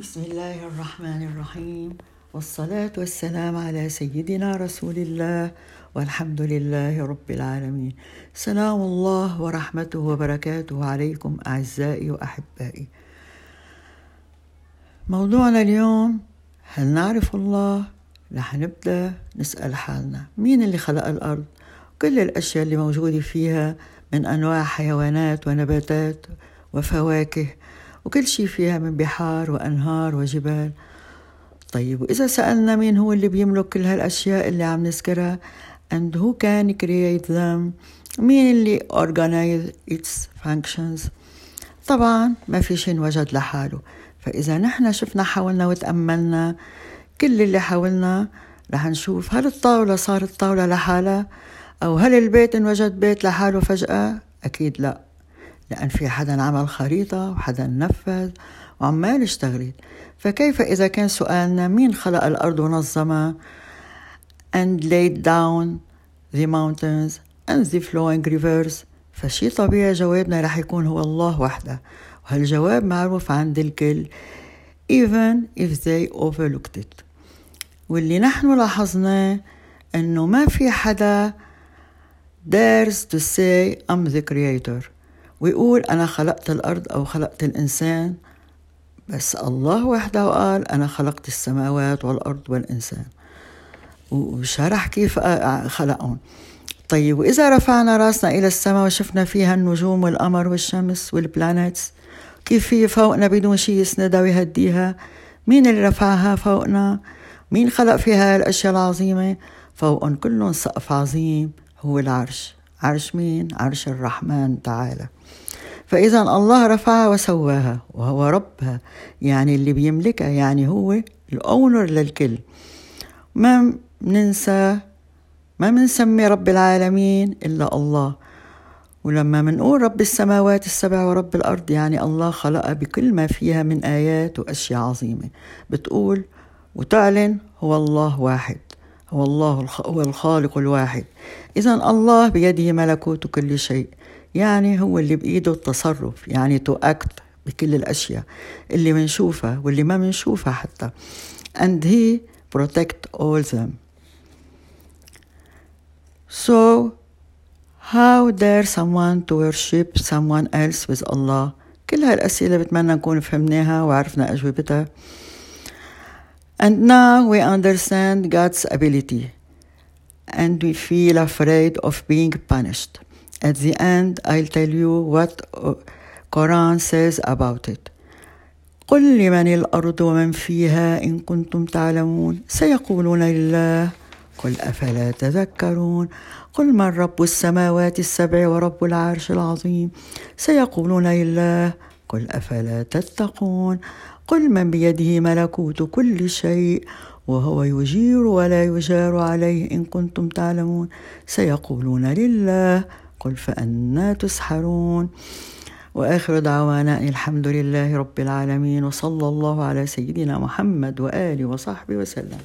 بسم الله الرحمن الرحيم. والصلاة والسلام على سيدنا رسول الله والحمد لله رب العالمين. سلام الله ورحمته وبركاته عليكم أعزائي وأحبائي. موضوعنا اليوم هل نعرف الله؟ رح نبدأ نسأل حالنا. مين اللي خلق الأرض؟ كل الأشياء اللي موجودة فيها من أنواع حيوانات ونباتات وفواكه. وكل شيء فيها من بحار وأنهار وجبال. طيب وإذا سألنا مين هو اللي بيملك كل هالأشياء اللي عم نذكرها and who can create them مين اللي organize its functions طبعا ما في شيء انوجد لحاله. فإذا نحن شفنا حولنا وتأملنا كل اللي حولنا رح نشوف هل الطاولة صارت طاولة لحالها أو هل البيت انوجد بيت لحاله فجأة؟ أكيد لا. لأن في حدا عمل خريطة وحدا نفذ وعمال يشتغل. فكيف إذا كان سؤالنا مين خلق الأرض ونظمها and laid down the mountains and the flowing rivers فشي طبيعي جوابنا رح يكون هو الله وحده. وهالجواب معروف عند الكل even if they overlooked it. واللي نحن لاحظناه إنه ما في حدا dares to say I'm the creator. ويقول أنا خلقت الأرض أو خلقت الإنسان بس الله وحده قال أنا خلقت السماوات والأرض والإنسان. وشرح كيف خلقهم. طيب وإذا رفعنا رأسنا إلى السماء وشفنا فيها النجوم والقمر والشمس والبلانيتس كيف هي فوقنا بدون شيء يسندها ويهديها؟ مين اللي رفعها فوقنا؟ مين خلق فيها الأشياء العظيمة؟ فوقهم كلهم سقف عظيم هو العرش. عرش مين؟ عرش الرحمن تعالى. فإذا الله رفعها وسواها وهو ربها يعني اللي بيملكها يعني هو الأونر للكل. ما ننسى ما منسمي رب العالمين إلا الله. ولما منقول رب السماوات السبع ورب الأرض يعني الله خلق بكل ما فيها من آيات وأشياء عظيمة. بتقول وتعلن هو الله واحد. هو الله هو الخالق الواحد. إذا الله بيده ملكوت كل شيء. يعني هو اللي بإيده التصرف يعني تو أكت بكل الأشياء اللي منشوفها واللي ما منشوفها حتى. And he protect all them. So how dare someone to worship someone else with Allah? كل هالأسئلة بتمنى نكون فهمناها وعرفنا أجوبتها. And now we understand God's ability and we feel afraid of being punished. At the end, I'll tell you what Quran says about it. قل لمن الأرض ومن فيها إن كنتم تعلمون سيقولون لله قل أفلا تذكرون قل من رب السماوات السبع ورب العرش العظيم سيقولون لله قل أفلا تتقون؟ قل من بيده ملكوت كل شيء وهو يجير ولا يجار عليه إن كنتم تعلمون. سيقولون لله قل فأنا تسحرون. وآخر دعوانا الحمد لله رب العالمين وصلى الله على سيدنا محمد وآله وصحبه وسلم.